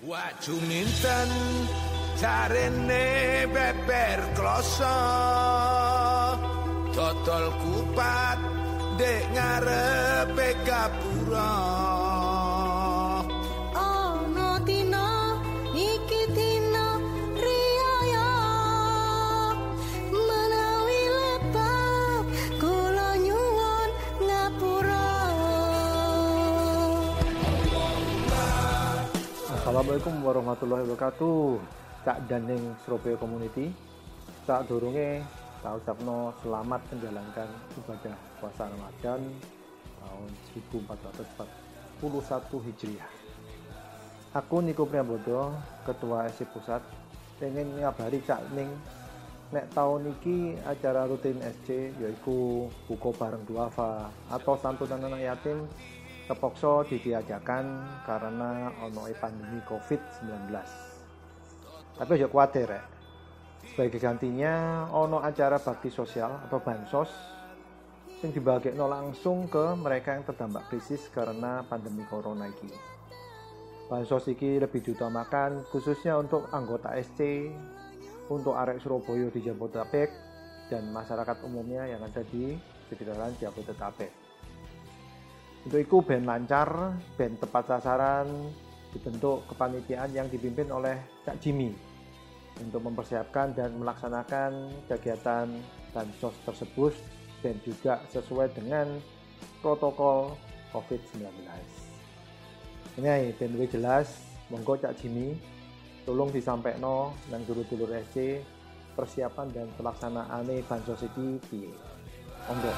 Waju minten jarene beber kloso Totol kupat dek ngarepe gapura Assalamualaikum warahmatullahi wabarakatuh. Cak Daning Surabaya Community. Cak durunge tak ucapno selamat menjalankan ibadah puasa Ramadan tahun 1441 Hijriah. Aku Niko Priambodo, Ketua SC Pusat, pengen ngabari Cak Ning nek tahun iki acara rutin SC yaitu buko bareng duafa atau santunan anak yatim kepokso ditiadakan karena ono pandemi COVID-19. Tapi aja khawatir ya. Sebagai gantinya ono acara bakti sosial atau bansos yang dibagikan langsung ke mereka yang terdampak krisis karena pandemi corona ini. Bansos ini lebih diutamakan khususnya untuk anggota SC, untuk arek Surabaya di Jabodetabek, dan masyarakat umumnya yang ada di sekitaran Jabodetabek. Untuk itu band lancar, band tepat sasaran, dibentuk kepanitiaan yang dipimpin oleh Cak Jimmy untuk mempersiapkan dan melaksanakan kegiatan bansos tersebut dan juga sesuai dengan protokol COVID-19. Ini wis jelas, monggo Cak Jimmy tolong disampaikan nang dulur-dulur SC persiapan dan pelaksanaan bansos iki piye. Monggo.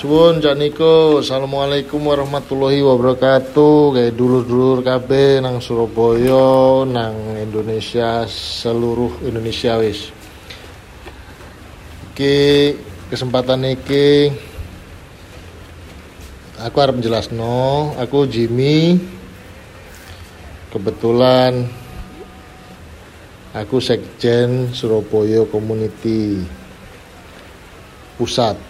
Suwun Cak Niko, Assalamualaikum warahmatullahi wabarakatuh. Kayak dulur-dulur KB nang Surabaya, nang Indonesia, seluruh Indonesia wis. Iki kesempatan iki aku harap menjelasno, aku Jimmy. Kebetulan aku Sekjen Surabaya Community Pusat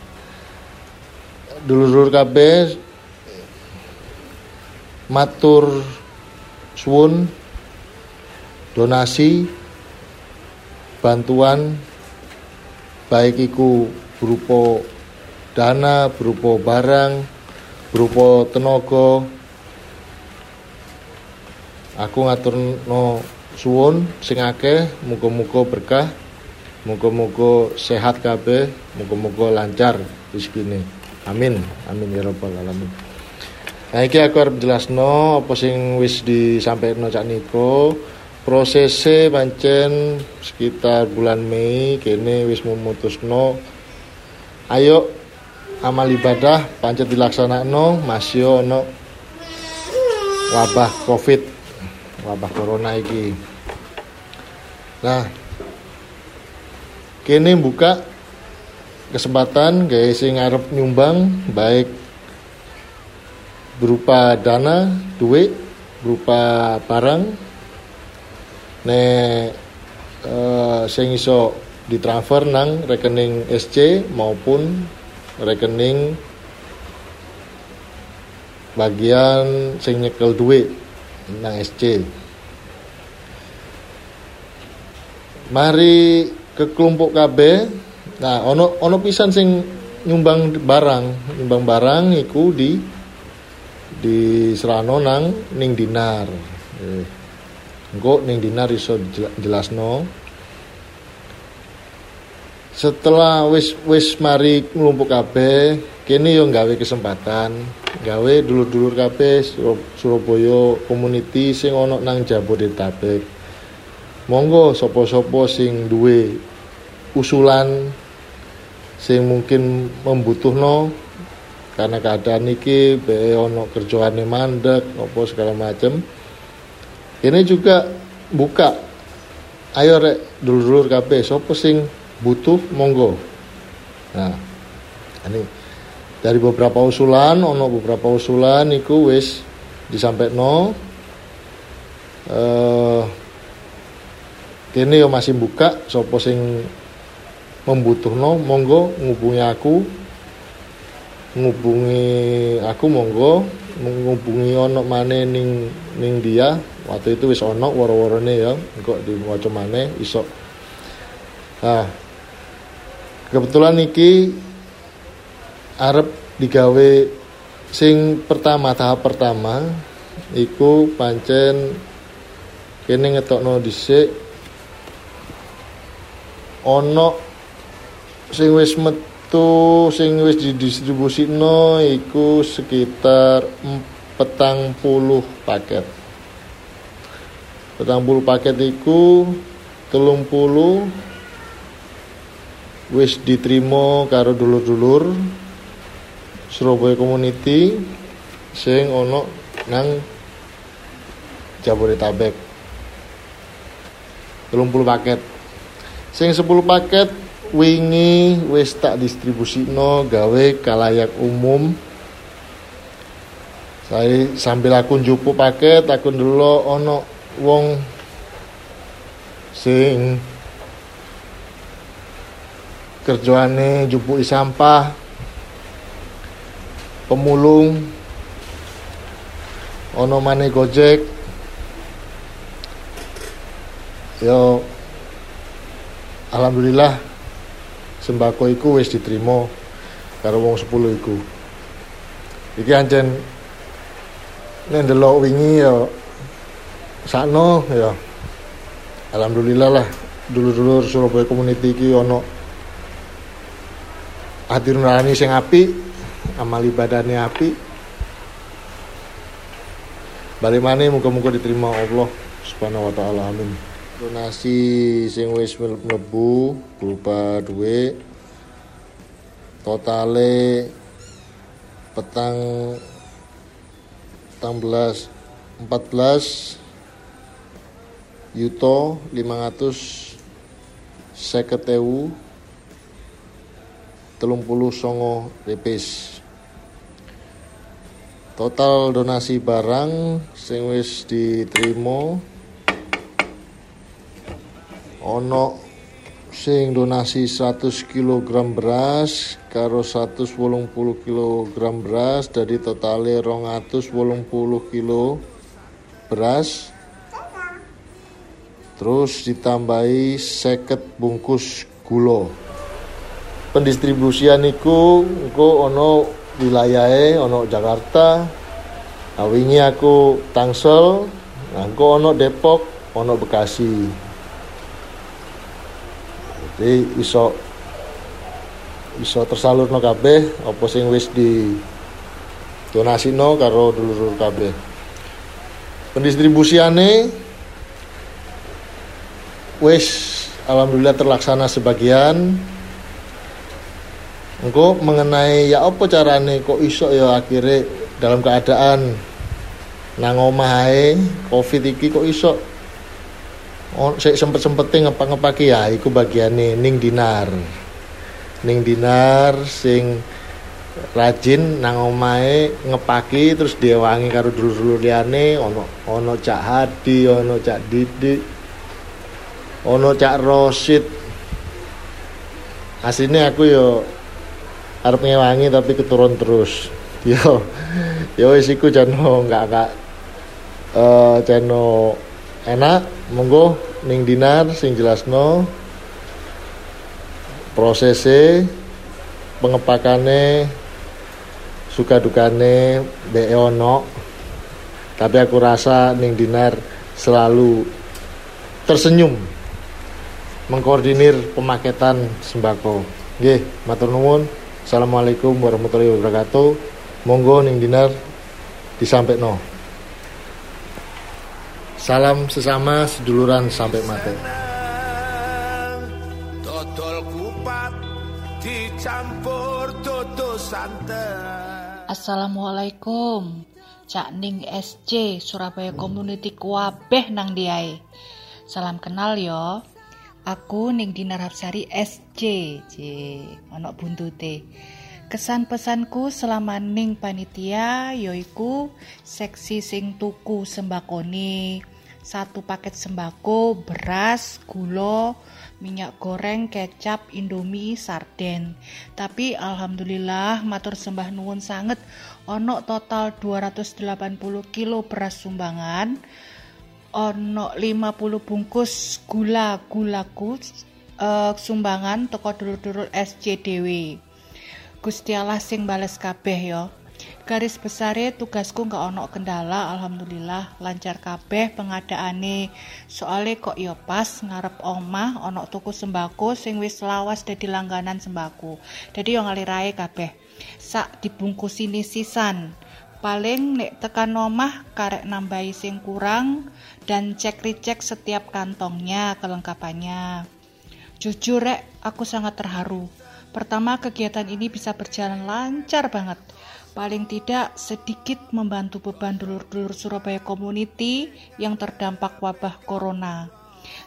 dulur-dulur kabeh matur suwun donasi bantuan baik iku berupa dana, berupa barang, berupa tenaga. Aku ngaturno suwun sing akeh, muga-muga berkah, muga-muga sehat kabeh, muga-muga lancar rezekine. Amin. Amin ya rabbal alamin. Nah iki aku arep jelasno apa sing wis disampaikan Cak Niko. Prosese pancen sekitar bulan Mei kene wis memutusno ayo amal ibadah pancet dilaksanakno masih ono wabah Covid, wabah corona iki. Nah, kene buka kesempatan guys sing ngarep nyumbang baik berupa dana, duit, berupa barang. Nek eh, sing iso ditransfer nang rekening SC maupun rekening bagian sing nyekel duit nang SC. Mari ke kelompok KB Nah, ono ono pisan sing nyumbang barang, nyumbang barang iku di di Serano nang ning dinar. Eh. Engko ning dinar iso jela- jelasno. Setelah wis wis mari nglumpuk kabeh, kene yo gawe kesempatan, gawe dulur-dulur kabeh Sur- Surabaya community sing ono nang Jabodetabek. Monggo sapa-sapa sing duwe usulan sing mungkin membutuhno karena keadaan iki be ono kerjaane mandek apa segala macem. Ini juga buka. Ayo rek dulur-dulur kabeh sapa sing butuh monggo. Nah ini dari beberapa usulan ono beberapa usulan iku wis disampaikan. Eh kene yo masih buka sapa sing membutuhno monggo ngubungi aku. Ngubungi aku monggo. Ngubungi ono maneh ning ning dia. Waktu itu wis ono woro-worone ya. Engko diwaca maneh iso nah kebetulan iki arep digawe sing pertama tahap pertama iku pancen kene ngetokno dhisik ono sing wis metu sing wis didistribusikno iku sekitar petang puluh paket. Petang puluh paket iku telung puluh wis diterima karo dulur-dulur Surabaya Community sing ono nang Jabodetabek. 30 paket. Sing 10 paket wingi wis tak distribusikno gawe kalayak umum. Saya sambil aku njupuk paket aku dulu ono wong sing kerjaane jupuki sampah pemulung ono maneh gojek. Yo alhamdulillah sembako iku wis diterima karo wong 10 iku. Iki ancen nek ndelok wingi ya sakno ya. Alhamdulillah lah dulur-dulur Surabaya community iki ono hati nurani sing apik amal ibadahnya api balik mana muka-muka diterima Allah subhanahu wa ta'ala amin donasi sing wis mlebu berupa duit totale petang petang belas 14 yuto 500 seket ewu telung puluh songo repis. Total donasi barang sing wis diterima ono sing donasi 100 kg beras karo 180 kg beras dari totale 280 kilo beras. Terus ditambahi seket bungkus gula. Pendistribusian iku engko ono wilayahe ono Jakarta. Nah, wingi aku Tangsel nah engko ono Depok ono Bekasi jadi iso iso tersalurno kabeh apa sing wis di donasino karo dulur-dulur kabeh. Pendistribusiane wis alhamdulillah terlaksana sebagian. Engko mengenai ya apa carane kok iso ya akhirnya dalam keadaan nang omahe covid iki kok iso oh, sik sempet-sempete ngepak-ngepaki ya iku bagiane ning dinar. Ning dinar sing rajin nang ngepaki terus diewangi karo dulur-dulur liyane ono ono Cak Hadi ono Cak Didik ono Cak Rosid. Aslinya aku yo arep ngewangi tapi keturun terus. Yo yo wis iku jano nggak nggak eh jano enak monggo ning dinar sing jelasno. Prosese pengepakane suka dukane be ono. Tapi aku rasa ning dinar selalu tersenyum mengkoordinir pemaketan sembako. Nggih matur nuwun. Assalamualaikum warahmatullahi wabarakatuh. Monggo ning dinar disampaikan salam sesama seduluran sampai mati. Dodol kupat dicampur tutu santen Assalamualaikum. Cak Ning SC Surabaya Community kuabeh nang diae. Salam kenal yo. Aku Ning Dinar Hapsari SC J ono buntute. Kesan pesanku selama ning panitia yoiku seksi sing tuku sembakoni satu paket sembako beras gula minyak goreng, kecap, indomie, sarden. Tapi alhamdulillah matur sembah nuwun sanget ono total 280 kilo beras sumbangan. Ono 50 bungkus gula gulaku uh, sumbangan toko dulur-dulur SCDW. Gusti Allah sing bales kabeh ya. Garis besare tugasku nggak ono kendala, alhamdulillah lancar kabeh pengadaane. Soale kok ya pas ngarep omah ono tuku sembako sing wis lawas dadi langganan sembako. Dadi yo ngalirae kabeh. Sak dibungkusi sisan. Paling nek tekan omah karek nambahi sing kurang dan cek recek setiap kantongnya kelengkapannya. Jujur rek, aku sangat terharu. Pertama, kegiatan ini bisa berjalan lancar banget paling tidak sedikit membantu beban dulur-dulur Surabaya Community yang terdampak wabah corona.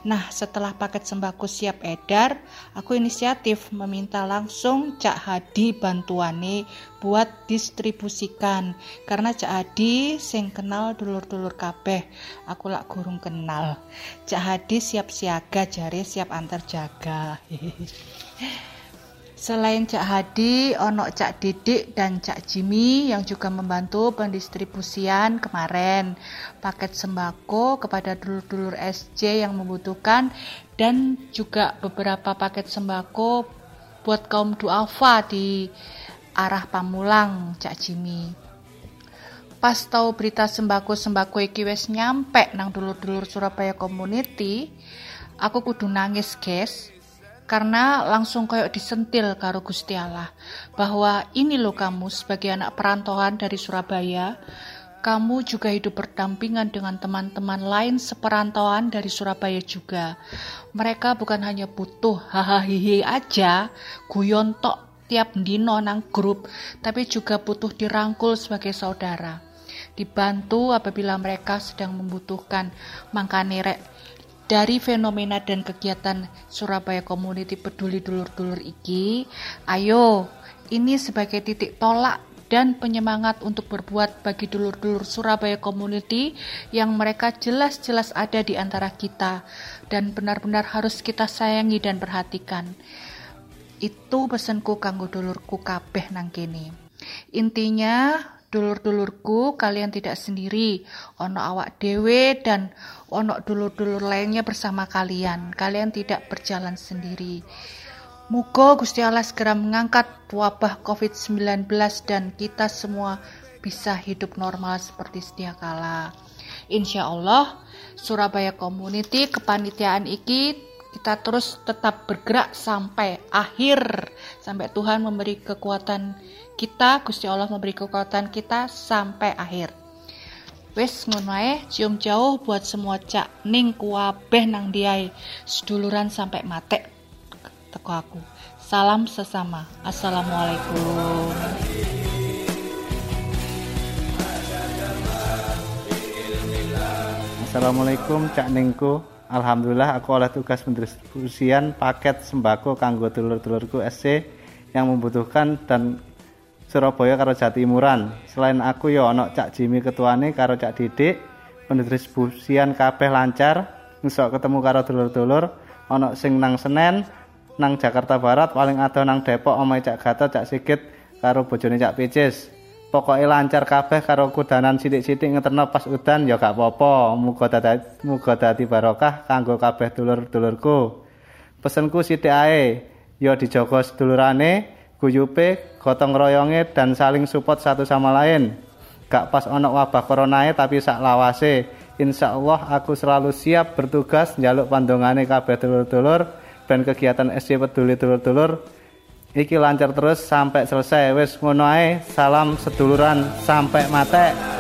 Nah, setelah paket sembako siap edar, aku inisiatif meminta langsung Cak Hadi bantuane buat distribusikan. Karena Cak Hadi sing kenal dulur-dulur kabeh, aku lak gurung kenal. Cak Hadi siap siaga jari siap antar jaga. Selain Cak Hadi, ono Cak Didik dan Cak Jimmy yang juga membantu pendistribusian kemarin paket sembako kepada dulur-dulur SC yang membutuhkan dan juga beberapa paket sembako buat kaum duafa di arah Pamulang Cak Jimmy. Pas tahu berita sembako-sembako iki wis nyampe nang dulur-dulur Surabaya Community, aku kudu nangis, guys karena langsung kayak disentil karo Gusti Allah bahwa ini loh kamu sebagai anak perantauan dari Surabaya kamu juga hidup berdampingan dengan teman-teman lain seperantauan dari Surabaya juga. Mereka bukan hanya butuh hahaha aja, guyon tok tiap dino nang grup, tapi juga butuh dirangkul sebagai saudara. Dibantu apabila mereka sedang membutuhkan. Makanya rek dari fenomena dan kegiatan Surabaya Community Peduli Dulur-Dulur iki, ayo ini sebagai titik tolak dan penyemangat untuk berbuat bagi dulur-dulur Surabaya Community yang mereka jelas-jelas ada di antara kita dan benar-benar harus kita sayangi dan perhatikan. Itu pesanku kanggo dulurku kabeh nang kene. Intinya Dulur-dulurku, kalian tidak sendiri. Ono awak dewe dan ono dulur-dulur lainnya bersama kalian. Kalian tidak berjalan sendiri. Muga Gusti Allah segera mengangkat wabah COVID-19 dan kita semua bisa hidup normal seperti sedia kala. Insya Allah, Surabaya Community kepanitiaan iki kita terus tetap bergerak sampai akhir sampai Tuhan memberi kekuatan kita Gusti Allah memberi kekuatan kita sampai akhir wes ngono cium jauh buat semua cak ning kuabeh nang diai seduluran sampai mate teko aku. Salam sesama. Assalamualaikum. Assalamualaikum Cak Ningku. Alhamdulillah aku oleh tugas pendistribusian paket sembako kanggo dulur-dulurku SC yang membutuhkan dan Surabaya karo Jatimuran. Selain aku ya ono Cak Jimmy ketuane karo Cak Didik, pendistribusian kabeh lancar, ngesok ketemu karo dulur-dulur, ono sing nang Senen, nang Jakarta Barat, paling ada nang Depok omahe Cak Gatot, Cak Sigit karo bojone Cak Picis. pokoknya lancar kabeh karo kudanan sithik-sithik ngeterno pas udan ya gak apa-apa. Muga dadi muga dadi barokah kanggo kabeh dulur-dulurku. Pesenku sithik ae ya dijaga sedulurane guyupe gotong royonge dan saling support satu sama lain. Gak pas ono wabah coronae tapi sak lawase. Insya Allah aku selalu siap bertugas njaluk pandongane kabeh dulur-dulur ben kegiatan SC peduli dulur-dulur. Iki lancar terus sampai selesai. Wis ngono ae salam seduluran sampai mate